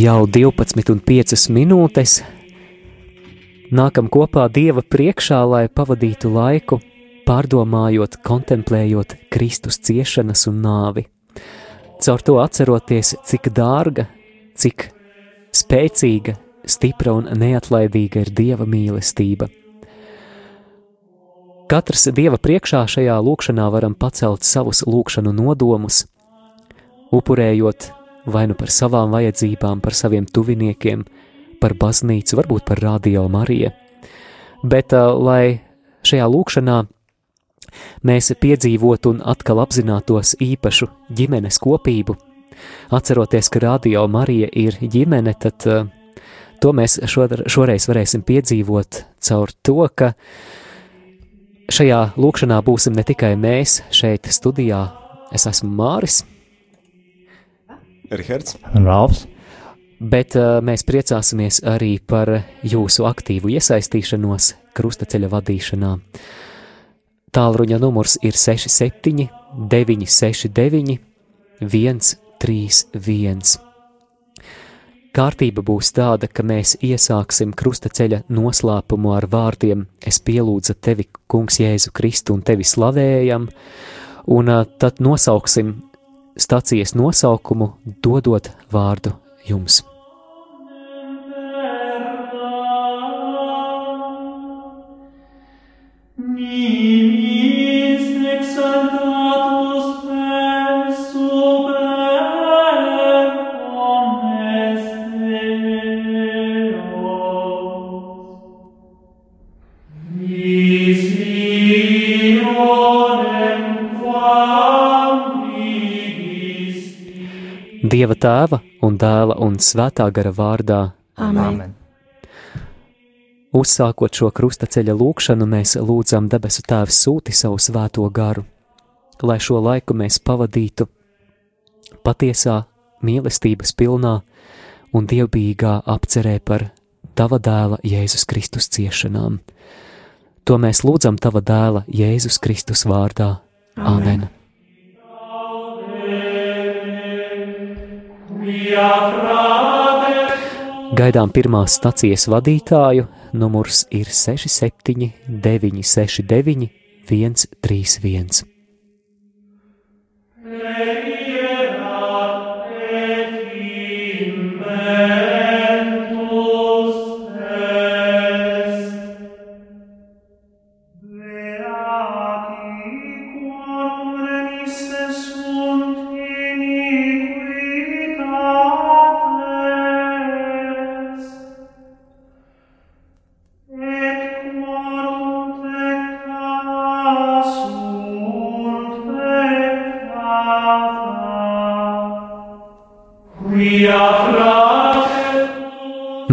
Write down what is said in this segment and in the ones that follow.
Jau 12,5 minūtes. Nākam kopā Dieva priekšā, lai pavadītu laiku, pārdomājot, kontemplējot Kristus ciešanas un nāvi. Caur to atceroties, cik dārga, cik spēcīga, stipra un neatlaidīga ir Dieva mīlestība. Katrs Dieva priekšā šajā lūkšanā varam pacelt savus lūkšanu nodomus, upurējot vai nu par savām vajadzībām, par saviem tuviniekiem, par baznīcu, varbūt par radio Mariju. Bet, uh, lai šajā lūkšanā mēs piedzīvotu un atkal apzinātos īpašu ģimenes kopību, atceroties, ka radio Marija ir ģimene, tad uh, to mēs šoreiz varēsim piedzīvot caur to, ka šajā lūkšanā būsim ne tikai mēs šeit studijā, es esmu Māris, Rihards un Rāvs. Bet uh, mēs priecāsimies arī par jūsu aktīvu iesaistīšanos krustaceļa vadīšanā. Tālruņa numurs ir 67, 969, 131. Kārtība būs tāda, ka mēs iesāksim krustaceļa noslēpumu ar vārdiem: Es pielūdzu tevi, Kungs, Jēzu Kristu, un tevi slavējam, un uh, tad nosauksim stacijas nosaukumu, dodot vārdu jums. Nimis exaltatus Dieva tēva un dēla un svētā gara vārdā. Amen. Uzsākot šo krustaceļa lūkšanu, mēs lūdzam debesu Tēvs sūti savu svēto garu, lai šo laiku mēs pavadītu patiesā mīlestības pilnā un dievbijīgā apcerē par Tava dēla Jēzus Kristus ciešanām. To mēs lūdzam Tava dēla Jēzus Kristus vārdā. Amen! Gaidām pirmās stacijas vadītāju, numurs ir 67, 969, 131.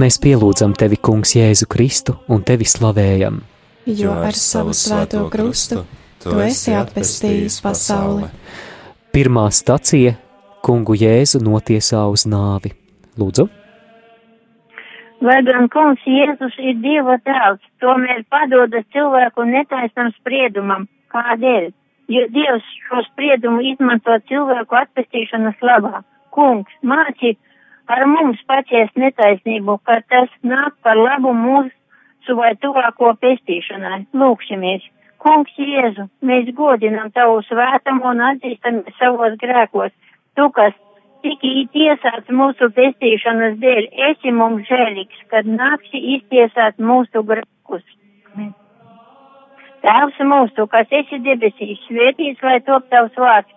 Mēs pielūdzam tevi, Kungs, Jēzu Kristu un tevi slavējam. Jo ar savu svēto krustu tu esi atpestījis pasauli. Pirmā stacija - Kungu Jēzu notiesā uz nāvi. Lūdzu! Lai gan kungs Jēzus ir Dieva tēls, tomēr padodas cilvēku netaisnam spriedumam. Kādēļ? Jo Dievs šo spriedumu izmanto cilvēku atpestīšanas labā. Kungs, māci ar mums paciest netaisnību, ka tas nāk par labu mūsu vai tuvāko pestīšanai. Lūksimies! Kungs Jēzu, mēs godinam tavu svētumu un atzīstam savos grēkos. Tu, kas tiki tiesāts mūsu pestīšanas dēļ, esi mums žēlīgs, kad nāksi iztiesāt mūsu grēkus. Tēvs mūsu, kas esi debesīs, svētīts, lai top tavs vārds,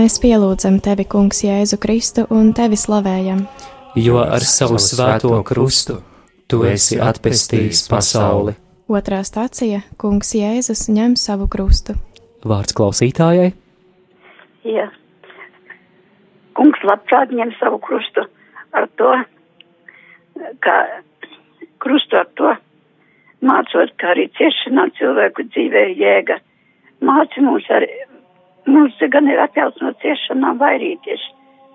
Mēs pielūdzam tevi, Kungs, Jēzu Kristu un tevi slavējam, jo ar savu svēto krustu tu esi atpestījis pasauli. Otrā stācija - Kungs Jēzus ņem savu krustu. Vārds klausītājai, Jā. Kungs labprāt ņem savu krustu ar to, kā krustu ar to, mācot, kā arī ciešanā cilvēku dzīvē ir jēga. Māci mūs arī, mums gan ir atļauts no ciešanām vairīties,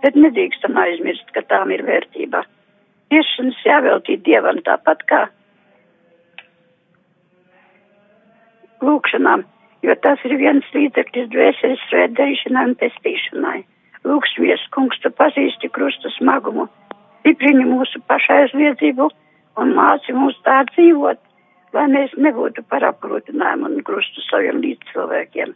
bet nedrīkstam aizmirst, ka tām ir vērtība. Ciešanas jāveltīt Dievam tāpat kā lūkšanām, jo tas ir viens līdzeklis dvēseles svētdarīšanai un pestīšanai. Lūksimies, kungs, tu pazīsti krusta smagumu, stiprini mūsu pašaizliedzību un māci mūs tā dzīvot, lai mēs nebūtu par apgrūtinājumu un krustu saviem līdzcilvēkiem.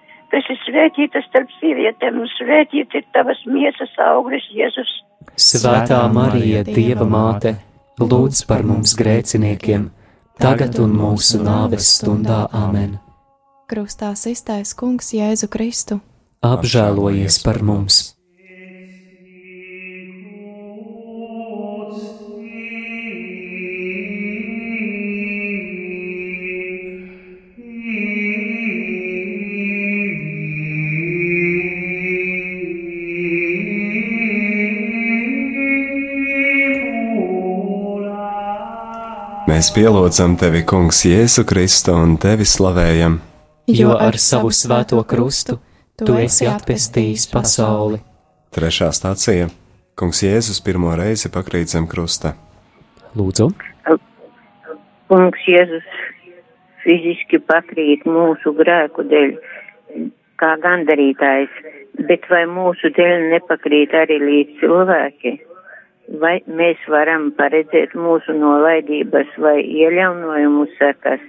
Tu esi svētīta starp sievietēm, un svētīts ir tavas miesas auglis, Jēzus. Svētā Marija, Dieva māte, lūdz par mums grēciniekiem, tagad un mūsu nāves stundā amen. Krustā iztais Kungs Jēzu Kristu. Apžēlojies par mums! Mēs pielūdzam tevi, Kungs, Jēzu Kristu un tevi slavējam. Jo ar savu svēto krustu tu esi atpestījis pasauli. Trešā stācija - Kungs Jēzus pirmo reizi pakrīt zem krusta. Lūdzu, Kungs Jēzus fiziski pakrīt mūsu grēku dēļ, kā gandarītājs, bet vai mūsu dēļ nepakrīt arī līdz cilvēki? Vai mēs varam paredzēt mūsu nolaidības vai ieļaunojumu sekas?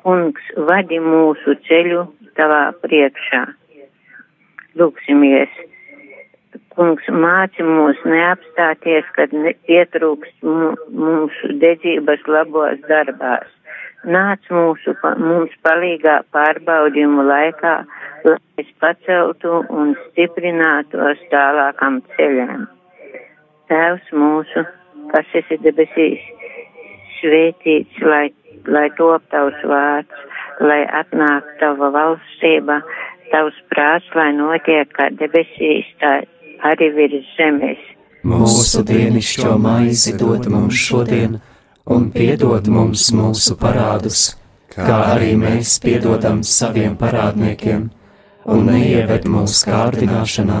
Kungs, vadi mūsu ceļu tavā priekšā. Lūksimies! Kungs māci mūs neapstāties, kad ne- pietrūkst mūsu dedzības labos darbās. Nāc mūsu, pa, mums palīgā pārbaudījumu laikā, lai mēs paceltu un stiprinātos tālākam ceļam. Tēvs mūsu, kas esi debesīs, svētīts, lai, lai top tavs vārds, lai atnāk tava valstība, tavs prāts, lai notiek kā debesīs, tā arī virs zemes. mūsu dienascho maizi dod mums šodien, un piedod mums mūsu parādus, kā arī mēs piedodam saviem parādniekiem, un neieved mūsu kārdināšanā,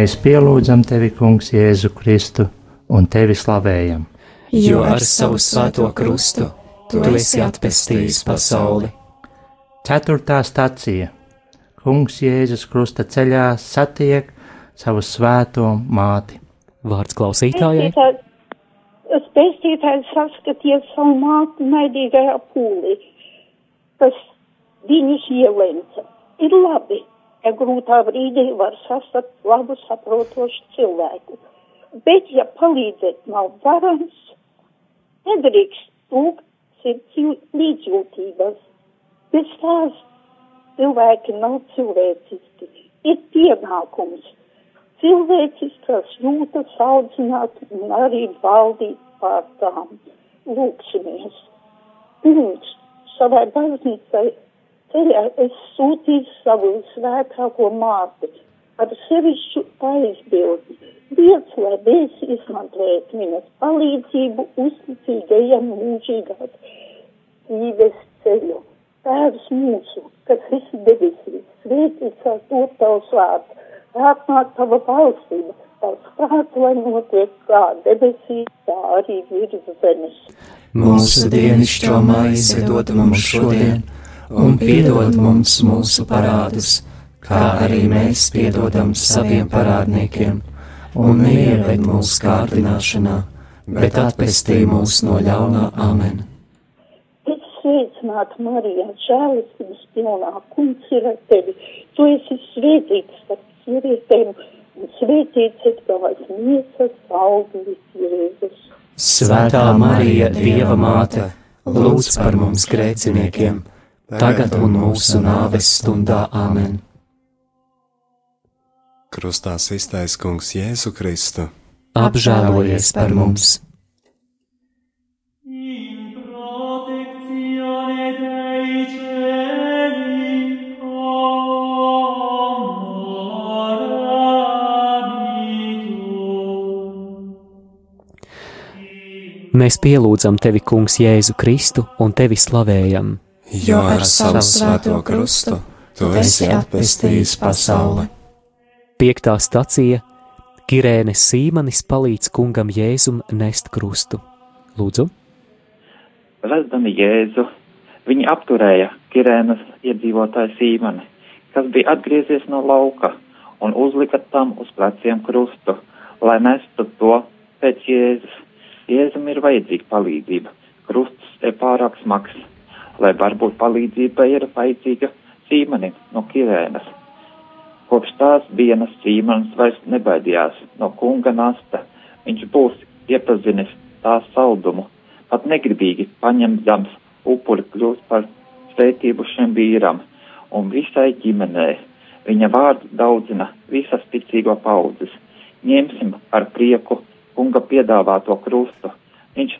Mēs pielūdzam tevi, Kungs, Jēzu Kristu un tevi slavējam. jo ar savu svēto krustu tu esi atpestījis pasauli. Ceturtā stacija - Kungs Jēzus krusta ceļā satiek savu svēto māti. Vārds klausītājai, Spēcītājs saskatīja savu māti naidīgajā pūlī, kas viņus ielenca. Ir labi, ja grūtā brīdī var sastapt labu saprotošu cilvēku, bet ja palīdzēt nav varams, nedrīkst tūkt sirds jū- līdzjūtības. Bez tās cilvēki nav cilvēciski. Ir pienākums cilvēciskās jūtas audzināt un arī valdīt pār tām. Lūksimies. Kungs, savai baznīcai ceļā es sūtīju savu svētāko māti ar sevišķu aizbildi. Dievs, lai mēs izmantojam viņas palīdzību uzticīgajam mūžīgās dzīves ceļu. Tēvs mūsu, kas esi debesīs, svētīts ar to tavs vārds, atnāk tava valstība, tavs prāts, lai notiek kā debesīs, tā arī virs zemes. Mūsu dienascho maizi dod mums šodien, un piedod mums mūsu parādus, kā arī mēs piedodam saviem parādniekiem, un neieved mūsu kārdināšanā, bet atpestī mūs no ļaunā amen. Es sveicinātu Mariju, žēlistības pilnā, kungs ir ar tevi. Tu esi svētīts starp sievietēm, un svētīts ir tavas miesas auglis Jēzus. Svētā Marija, Dieva māte, lūdz par mums grēciniekiem, tagad un mūsu nāves stundā amen. Krustā iztais kungs Jēzu Kristu. Apžēlojies par mums! Mēs pielūdzam tevi, Kungs, Jēzu Kristu un tevi slavējam. Jo ar savu svēto krustu tu esi atpestījis pasauli. Piektā stacija - Kirēnes Sīmanis palīdz kungam Jēzum nest krustu. Lūdzu, Vesdami Jēzu, viņi apturēja Kirēnas iedzīvotāju Sīmani, kas bija atgriezies no lauka, un uzlika tam uz pleciem krustu, lai nestu to pēc Jēzus. Jēzum ir vajadzīga palīdzība, krusts ir pārāk smags, lai varbūt palīdzība ir vajadzīga Sīmanim no Kirēnas. Kopš tās dienas Sīmanis vairs nebaidījās no kunga nasta, viņš būs iepazinis tās saldumu pat negribīgi paņemdams upuri kļūst par svētību šim vīram un visai ģimenei. Viņa vārdu daudzina visas ticīgo paudzes. Ņemsim ar prieku kunga piedāvāto krustu. Viņš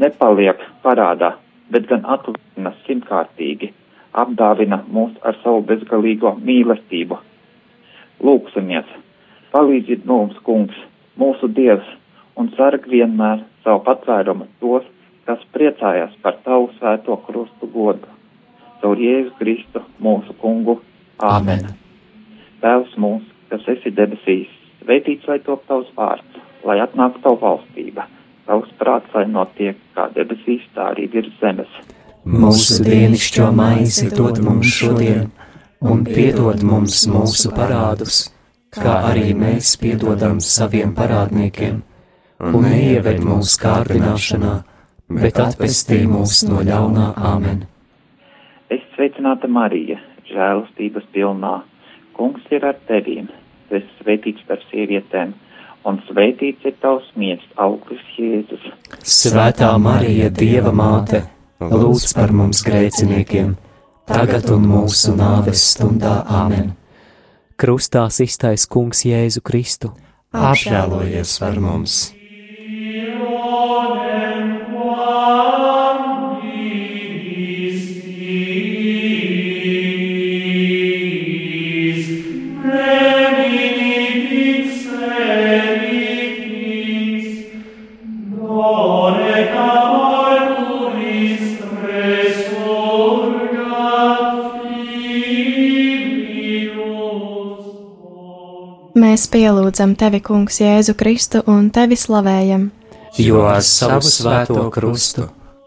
nepaliek parādā, bet gan atlīdzina simtkārtīgi, apdāvina mūs ar savu bezgalīgo mīlestību. Lūksimies, palīdziet mums, kungs, mūsu dievs, un sarg vienmēr savu patvērumu tos, kas priecājas par tavu svēto krustu godu. Caur Jēzu Kristu, mūsu kungu. Āmen. Tēvs mūsu, kas esi debesīs, svētīts lai top tavs vārds, lai atnāk tavu valstība, tavs prāts, lai notiek kā debesīs, tā arī virs zemes. Mūsu dienascho maizi dod mums šodien, un piedod mums mūsu parādus, kā arī mēs piedodam saviem parādniekiem, un neieved mūsu kārdināšanā, bet atpestī mūs no ļaunā amen. Es sveicināta Marija, žēlastības pilnā. Kungs ir ar tevīm, tu esi svētīts par sievietēm, un svētīts ir tavs miesas auglis Jēzus. Svētā Marija, Dieva māte, lūdz par mums grēciniekiem, tagad un mūsu nāves stundā amen. krustā iztais Kungs Jēzu Kristu. Apžēlojies par mums! Ionem Mēs pielūdzam tevi, Kungs, Jēzu Kristu un tevi slavējam. Jo ar savu svēto krustu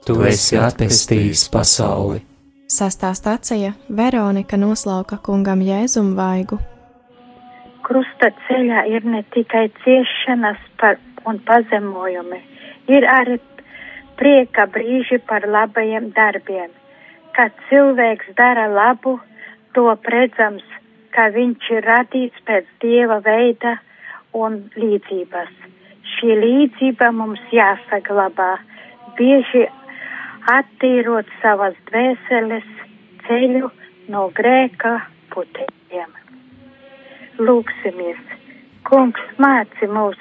tu esi atpestījis pasauli. Sastā stacija Veronika noslauka kungam Jēzum vaigu. Krusta ceļā ir ne tikai ciešanas par, un pazemojumi, ir arī prieka brīži par labajiem darbiem. Kad cilvēks dara labu, to redzams, ka viņš ir radīts pēc dieva veida un līdzības. Šī līdzība mums jāsaglabā, bieži attīrot savas dvēseles, ceļu no grēka putekļiem. Lūksimies, kungs māci mūs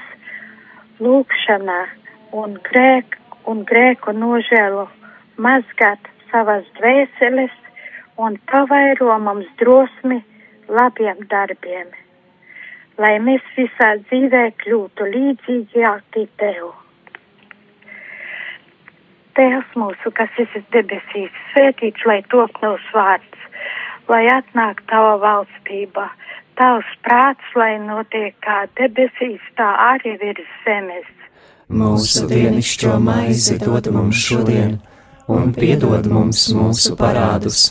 lūkšanā un grēku, un grēku nožēlu mazgāt savas dvēseles un pavairo mums drosmi labiem darbiem, lai mēs visā dzīvē kļūtu līdzīgāki Tev. Tēvs mūsu, kas esi debesīs, svētīts, lai top tavs vārds, lai atnāk tava valstība, tavs prāts, lai notiek kā debesīs, tā arī virs zemes. Mūsu dienascho maizi dod mums šodien, un piedod mums mūsu parādus,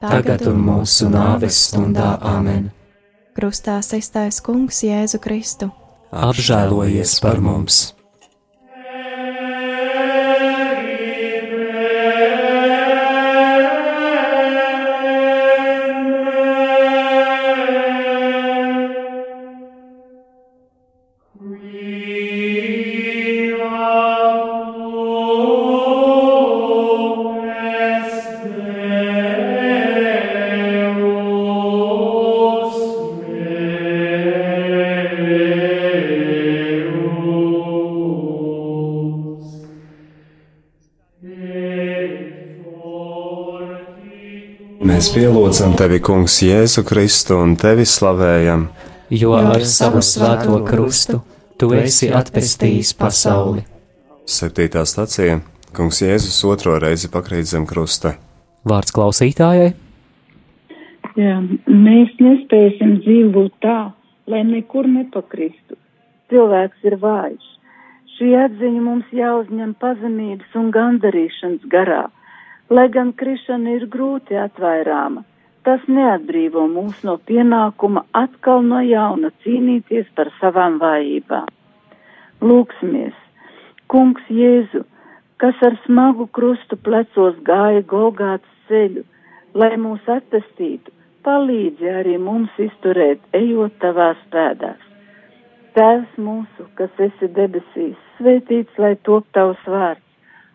tagad un mūsu nāves stundā Āmen. Krustā sestais kungs Jēzu Kristu. Apžēlojies par mums! Mēs pielūdzam tevi, Kungs, Jēzu Kristu un tevi slavējam, jo ar savu svēto krustu tu esi atpestījis pasauli. Septītā stacija - Kungs Jēzus otro reizi pakrīt zem krusta. Vārds klausītājai, Jā, mēs nespēsim dzīvot tā, lai nekur nepakristu. Cilvēks ir vājš. Šī atziņa mums jāuzņem pazemības un gandarīšanas garā. Lai gan krišana ir grūti atvairāma, tas neatbrīvo mūs no pienākuma atkal no jauna cīnīties par savām vājībām. Lūksimies, Kungs Jēzu, kas ar smagu krustu plecos gāja Golgāts ceļu, lai mūs atpestītu, palīdzi arī mums izturēt, ejot tavās pēdās. Tēvs mūsu, kas esi debesīs, svētīts, lai top tavs vārds,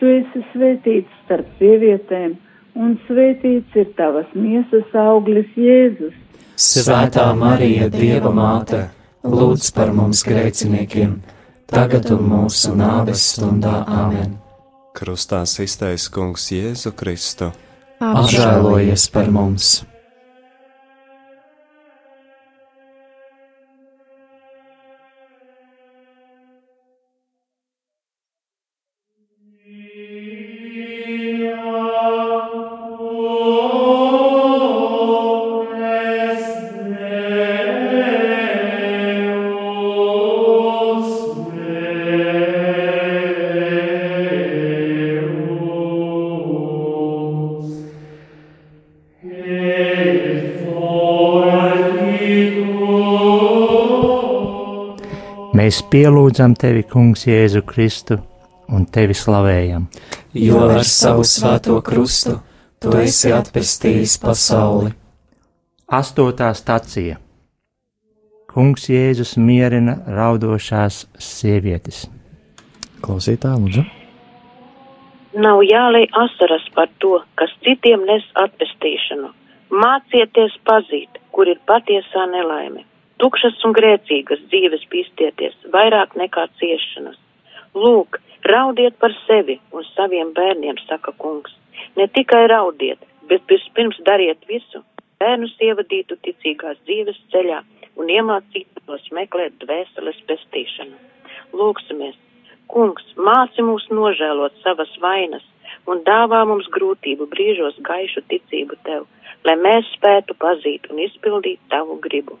Tu esi svētīts starp sievietēm, un svētīts ir tavas miesas auglis Jēzus. Svētā Marija, Dieva māte, lūdz par mums grēciniekiem, tagad un mūsu nāves stundā Āmen. Krustā iztais Kungs Jēzu Kristu. Apžēlojies par mums! Mēs pielūdzam tevi, Kungs, Jēzu Kristu un tevi slavējam. Jo ar savu svēto krustu tu esi atpestījis pasauli. Astotā stacija Kungs Jēzus mierina raudošās sievietes. Klausītā, lūdzu. Nav jālai asaras par to, kas citiem nes atpestīšanu. Mācieties pazīt, kur ir patiesā nelaime. Tukšas un grēcīgas dzīves pīstieties vairāk nekā ciešanas. Lūk, raudiet par sevi un saviem bērniem, saka kungs. Ne tikai raudiet, bet vispirms dariet visu, bērnus ievadītu ticīgās dzīves ceļā un iemācītu tos meklēt dvēseles pestīšanu. Lūksimies, kungs, māci mūs nožēlot savas vainas un dāvā mums grūtību brīžos gaišu ticību tev, lai mēs spētu pazīt un izpildīt tavu gribu.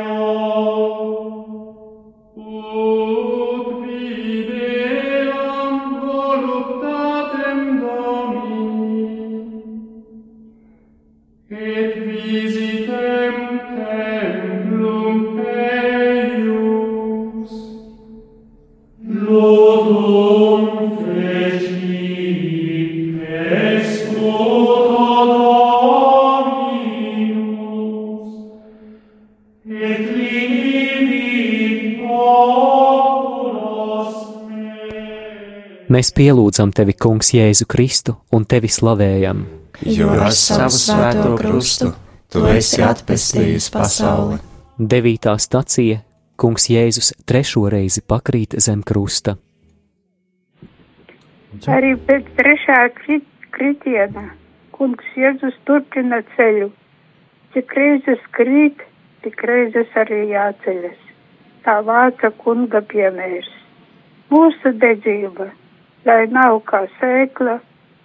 Mēs pielūdzam tevi, Kungs, Jēzu Kristu un tevi slavējam. Jo ar savu svēto krustu tu esi atpestījis pasauli. Devītā stacija Kungs Jēzus trešo reizi pakrīt zem krusta. Arī pēc trešā krit, kritiena kungs Jēzus turpina ceļu. Cik reizes krīt, tik reizes arī jāceļas. Tā vāca kunga piemērs. Mūsu dedzība, lai nav kā sēkla,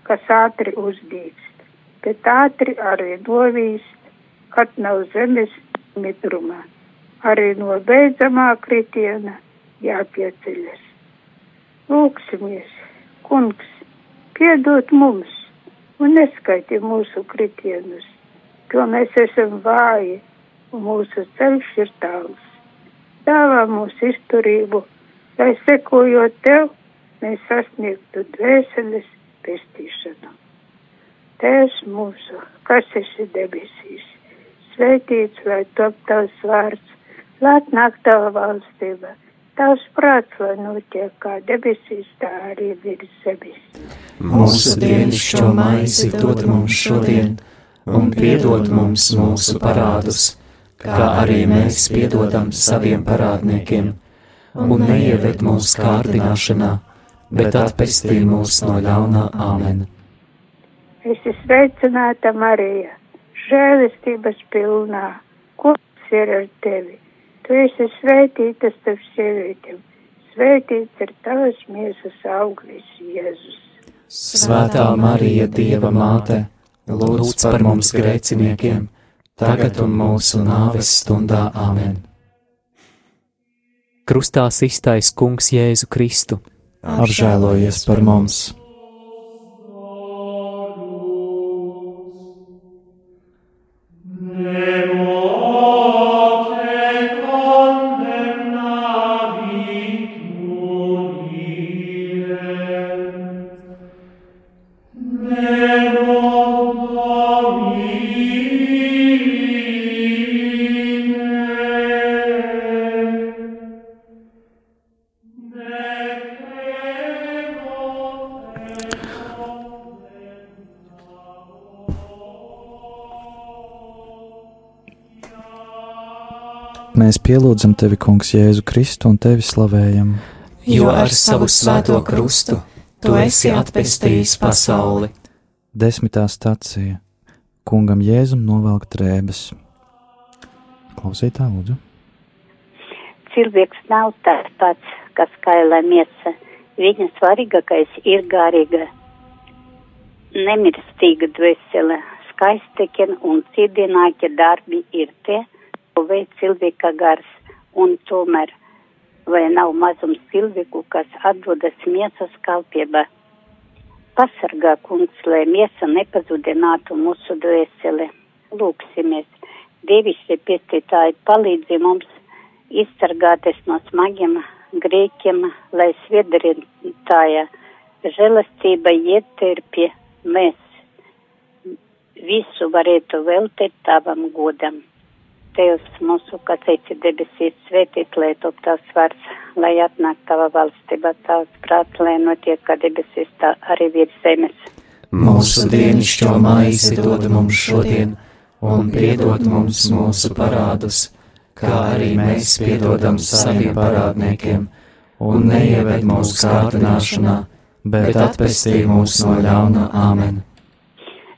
kas ātri uzdīts, bet ātri arī novīst, kad nav zemes mitruma. Arī no beidzamā kritiena jāpieceļas. Lūksimies, kungs, piedod mums un neskaiti mūsu kritienus, jo mēs esam vāji un mūsu ceļš ir tāls. Dāvā mums izturību, lai sekojot tev, mēs sasniegtu dvēseles pestīšanu. Tēvs mūsu, kas esi debesīs, svētīts lai top tavs vārds, lai atnāk tava valstība, tavs prāts, lai notiek kā debesīs, tā arī virs zemes. Mūsu dienascho maizi dod mums šodien, un piedod mums mūsu parādus, kā arī mēs piedodam saviem parādniekiem, un neieved mūsu kārdināšanā, bet atpestī mūs no ļaunā amen. Es esmu sveicināta Marija, žēlistības pilnā, kungs ir ar tevi. Tu esi svētīta starp sievietēm, svētīts ir tavas miesas auglis Jēzus. Svētā Marija, Dieva māte, lūdz par mums grēciniekiem, tagad un mūsu nāves stundā amen. Krustā iztais Kungs Jēzu Kristu. Apžēlojies par mums! Mēs pielūdzam tevi, Kungs, Jēzu Kristu un tevi slavējam. Jo ar savu svēto krustu tu esi atpestījis pasauli. Desmitā stacija Kungam Jēzum novelk drēbes. Klausītā, lūdzu. Cilvēks nav tas pats, kas kaila miesa. Viņa svarīgākais ir garīga, nemirstīga dvēsele, skaistākie un cienītākie darbi ir tie, ko veids cilvēka gars, un tomēr vai nav mazums cilvēku, kas atdodas miesas kalpībā. Pasargā, kungs, lai miesa nepazudinātu mūsu dvēseli. Lūksimies, Dievišķi piestītāji palīdzi mums izsargāties no smagiem grēkiem, lai sviedrinātāja žēlastība ieterpie mēs visu varētu veltīt tavam godam. Tevs mūsu, kas esi debesīs, svētīt, lai top tavs vārds, lai atnāk tava valstība, tavs prāts, lai notiek, kā debesīs, tā arī virs zemes. Mūsu dienascho maizi dod mums šodien, un piedod mums mūsu parādus, kā arī mēs piedodam saviem parādniekiem, un neieved mūsu kārdināšanā, bet atpestī mūs no ļauna āmen.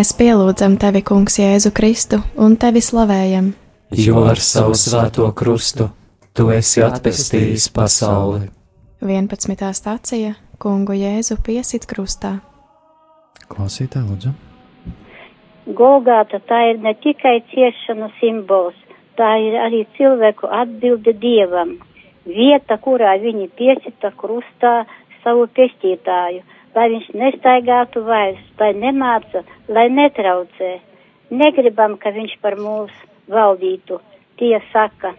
Mēs pielūdzam tevi, Kungs, Jēzu Kristu un tevi slavējam. Jo ar savu svēto krustu tu esi atpestījis pasauli. 11. stācija Kungu Jēzu piesit krustā. Klausītāji, lūdzu. Golgāta tā ir ne tikai ciešanu simbols, tā ir arī cilvēku atbilde dievam. Vieta, kurā viņi piesita krustā savu pestītāju, lai viņš nestaigātu vairs, lai nemāca, lai netraucē. Negribam, ka viņš par mūs valdītu, tie saka,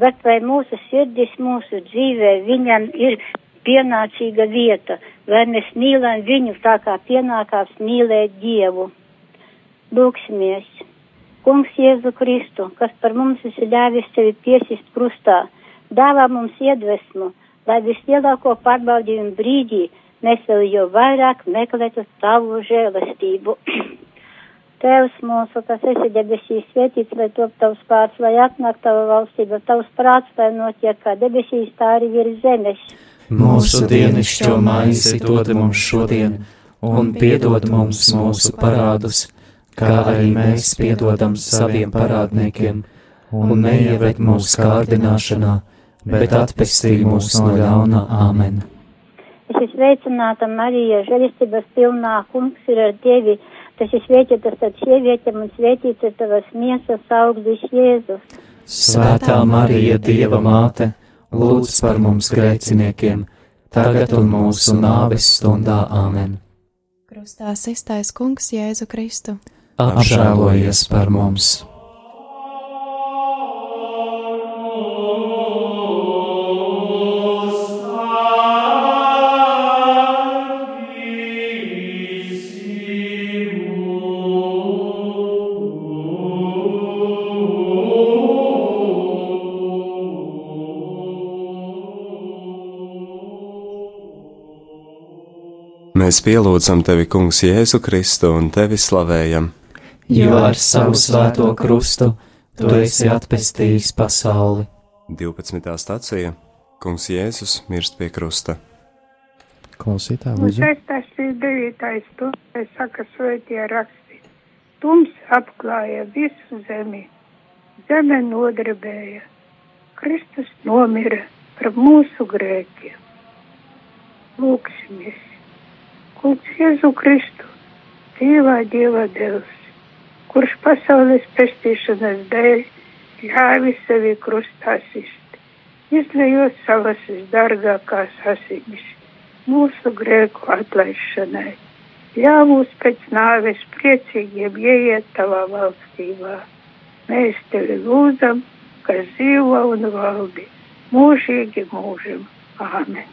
bet vai mūsu sirdis, mūsu dzīvē viņam ir pienācīga vieta, vai mēs mīlam viņu tā kā pienākās mīlēt Dievu. Lūksimies! Kungs Jēzu Kristu, kas par mums esi ļāvis sevi piesist krustā, dāvā mums iedvesmu, lai vislielāko pārbaudījumu brīdī mēs vēl jau vairāk meklētu tavu žēlastību. Tēvs mūsu, kas esi debesīs, svētīts, lai top tavs pārts, lai atnāk tava valstība, tavs prāts, lai notiek kā debesīs, tā arī virs zemes. Mūsu dienascho maizi dod mums šodien, un piedod mums mūsu parādus, kā arī mēs piedodam saviem parādniekiem, un neieved mūsu kārdināšanā, bet atpestī mūs no ļauna āmen. Es esmu sveicināta Marija, žēlistības pilnā, kungs ir ar tevi, tas ir svētītas ar sievietēm un svētīts ir tavas miesas auglis Jēzus. Svētā Marija, Dieva māte, lūdz par mums grēciniekiem, tagad un mūsu nāves stundā āmen. Krustā iztais kungs Jēzu Kristu. Apžēlojies par mums! Mēs pielūdzam tevi, Kungs, Jēzu Kristu un tevi slavējam. Jo ar savu svēto krustu tu esi atpestījis pasauli. 12. stācija Kungs Jēzus mirst pie krusta. Klausītāji, Un lūdzu. sestais ir devītais stundai saka svētie raksti. Tums apklāja visu zemi, zeme nodarbēja, Kristus nomira par mūsu grēkiem. Lūksimies! Kungs Jēzu Kristu, dzīvā Dieva Dievs, kurš pasaules pestīšanas dēļ ļāvis sevi krustā sist, izlējot savas visdārgākās asinis mūsu grēku atlaišanai. Ļāvūs pēc nāves priecīgiem ieiet tavā valstībā. Mēs tevi lūdzam, kas dzīvo un valdi mūžīgi mūžam. Āmen.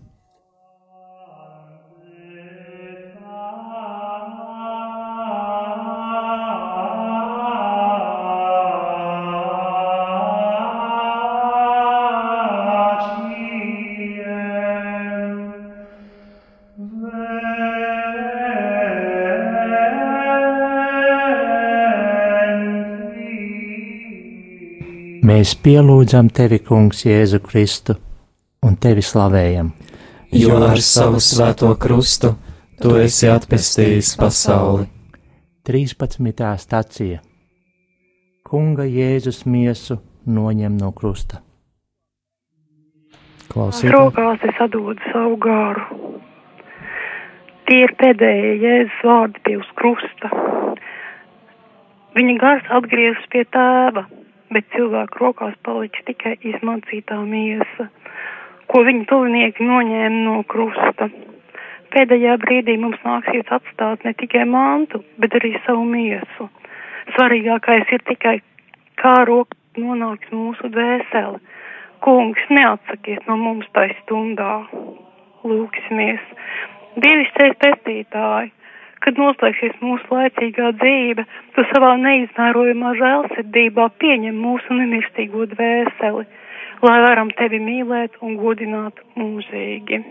Mēs pielūdzam tevi, Kungs, Jēzu Kristu, un tevi slavējam. Jo ar savu svēto krustu tu esi atpestījis pasauli. 13. stācija Kunga Jēzus miesu noņem no krusta. Klausīt. Rokās es atdodu savu gāru. Tie ir pēdējie Jēzus vārdi pie uz krusta. Viņa gars atgriezas pie tēva, bet cilvēku rokās paliks tikai izmācītā miesa, ko viņa tuvinieki noņēma no krusta. Pēdējā brīdī mums nāksies atstāt ne tikai mantu, bet arī savu miesu. Svarīgākais ir tikai, kā roka nonāks mūsu dvēseli. Kungs, neatsakies no mums tai stundā. Lūksimies. Dievišķais pestītāji, kad noslēgsies mūsu laicīgā dzīve, tu savā neiznērojumā žēlsirdībā pieņem mūsu nemirstīgo dvēseli, lai varam tevi mīlēt un godināt mūžīgi.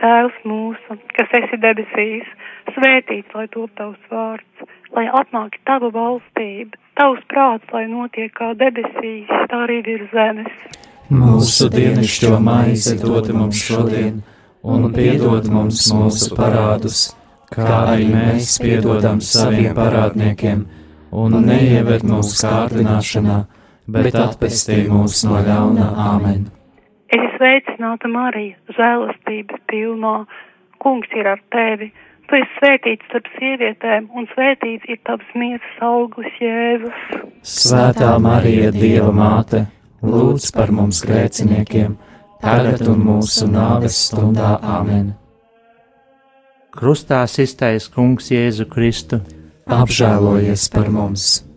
Tēvs mūsu, kas esi debesīs, svētīts, lai top tavs vārds, lai atnāk tava valstība, tavs prāts, lai notiek kā debesīs, tā arī virs zemes. Mūsu dienascho maizi dod mums šodien, un piedod mums mūsu parādus, kā arī mēs piedodam saviem parādniekiem, un neieved mūsu kārdināšanā, bet atpestī mūs no ļauna Āmen. Es sveicināta Marija, žēlastības pilnā, kungs ir ar tevi. Tu esi svētīts starp sievietēm, un svētīts ir tavs miesas auglis Jēzus. Svētā Marija, Dieva māte, lūdz par mums grēciniekiem, tagad un mūsu nāves stundā Āmen. Krustā iztais kungs Jēzu Kristu, apžēlojies par mums!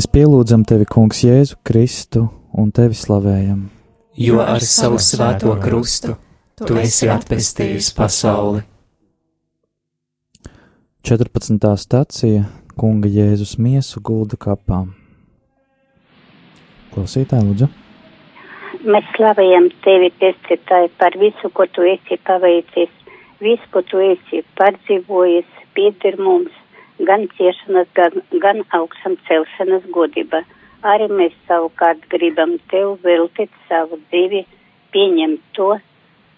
Mēs pielūdzam tevi, Kungs, Jēzu Kristu un tevi slavējam. Jo ar savu svēto krustu tu esi atpestījis pasauli. 14. stācija Kunga Jēzus miesu gulda kapā. Klausītāji, lūdzu! Mēs slavējam tevi, pestītāji, par visu, ko tu esi paveicis, visu, ko tu esi pārdzīvojis, pieder mums gan ciešanas, gan, gan augšām celšanas godība. Arī mēs savukārt gribam tev veltīt savu dzīvi, pieņemt to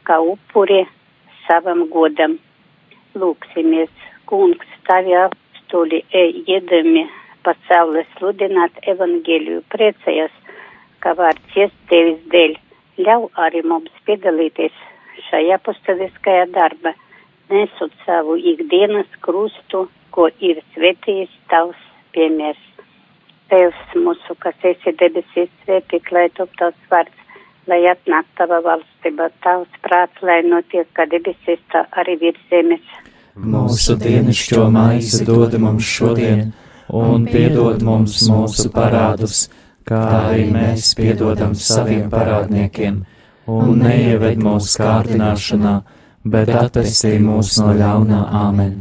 kā upuri savam godam. Lūksimies, kungs, tavi apstuli iedami pasaulē sludināt evaņģēliju, priecājos, ka var ciest tevis dēļ. Ļauj arī mums piedalīties šajā apostoliskajā darbā, nesot savu ikdienas krustu ko ir svētījis tavs piemērs. Tevs mūsu, kas esi debesīs, svētīt, lai top tavs vārds, lai atnāk tava valstība, tavs prāts, lai notiek, kā debesīs, tā arī virs zemes. Mūsu dienascho maizi dod mums šodien, un piedod mums mūsu parādus, kā arī mēs piedodam saviem parādniekiem, un neieved mūsu kārdināšanā, bet atpestī mūs no ļaunā āmen.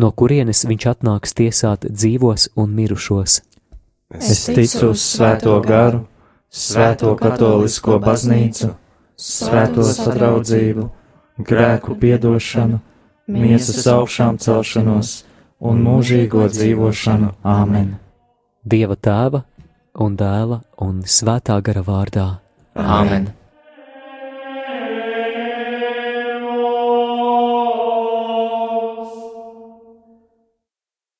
no kurienes viņš atnāks tiesāt dzīvos un mirušos. Es ticu uz Svēto garu, Svēto katolisko baznīcu, Svēto sadraudzību, grēku piedošanu, miesas augšām celšanos un mūžīgo dzīvošanu. Āmen! Dieva tēva un dēla un svētā gara vārdā. Āmen!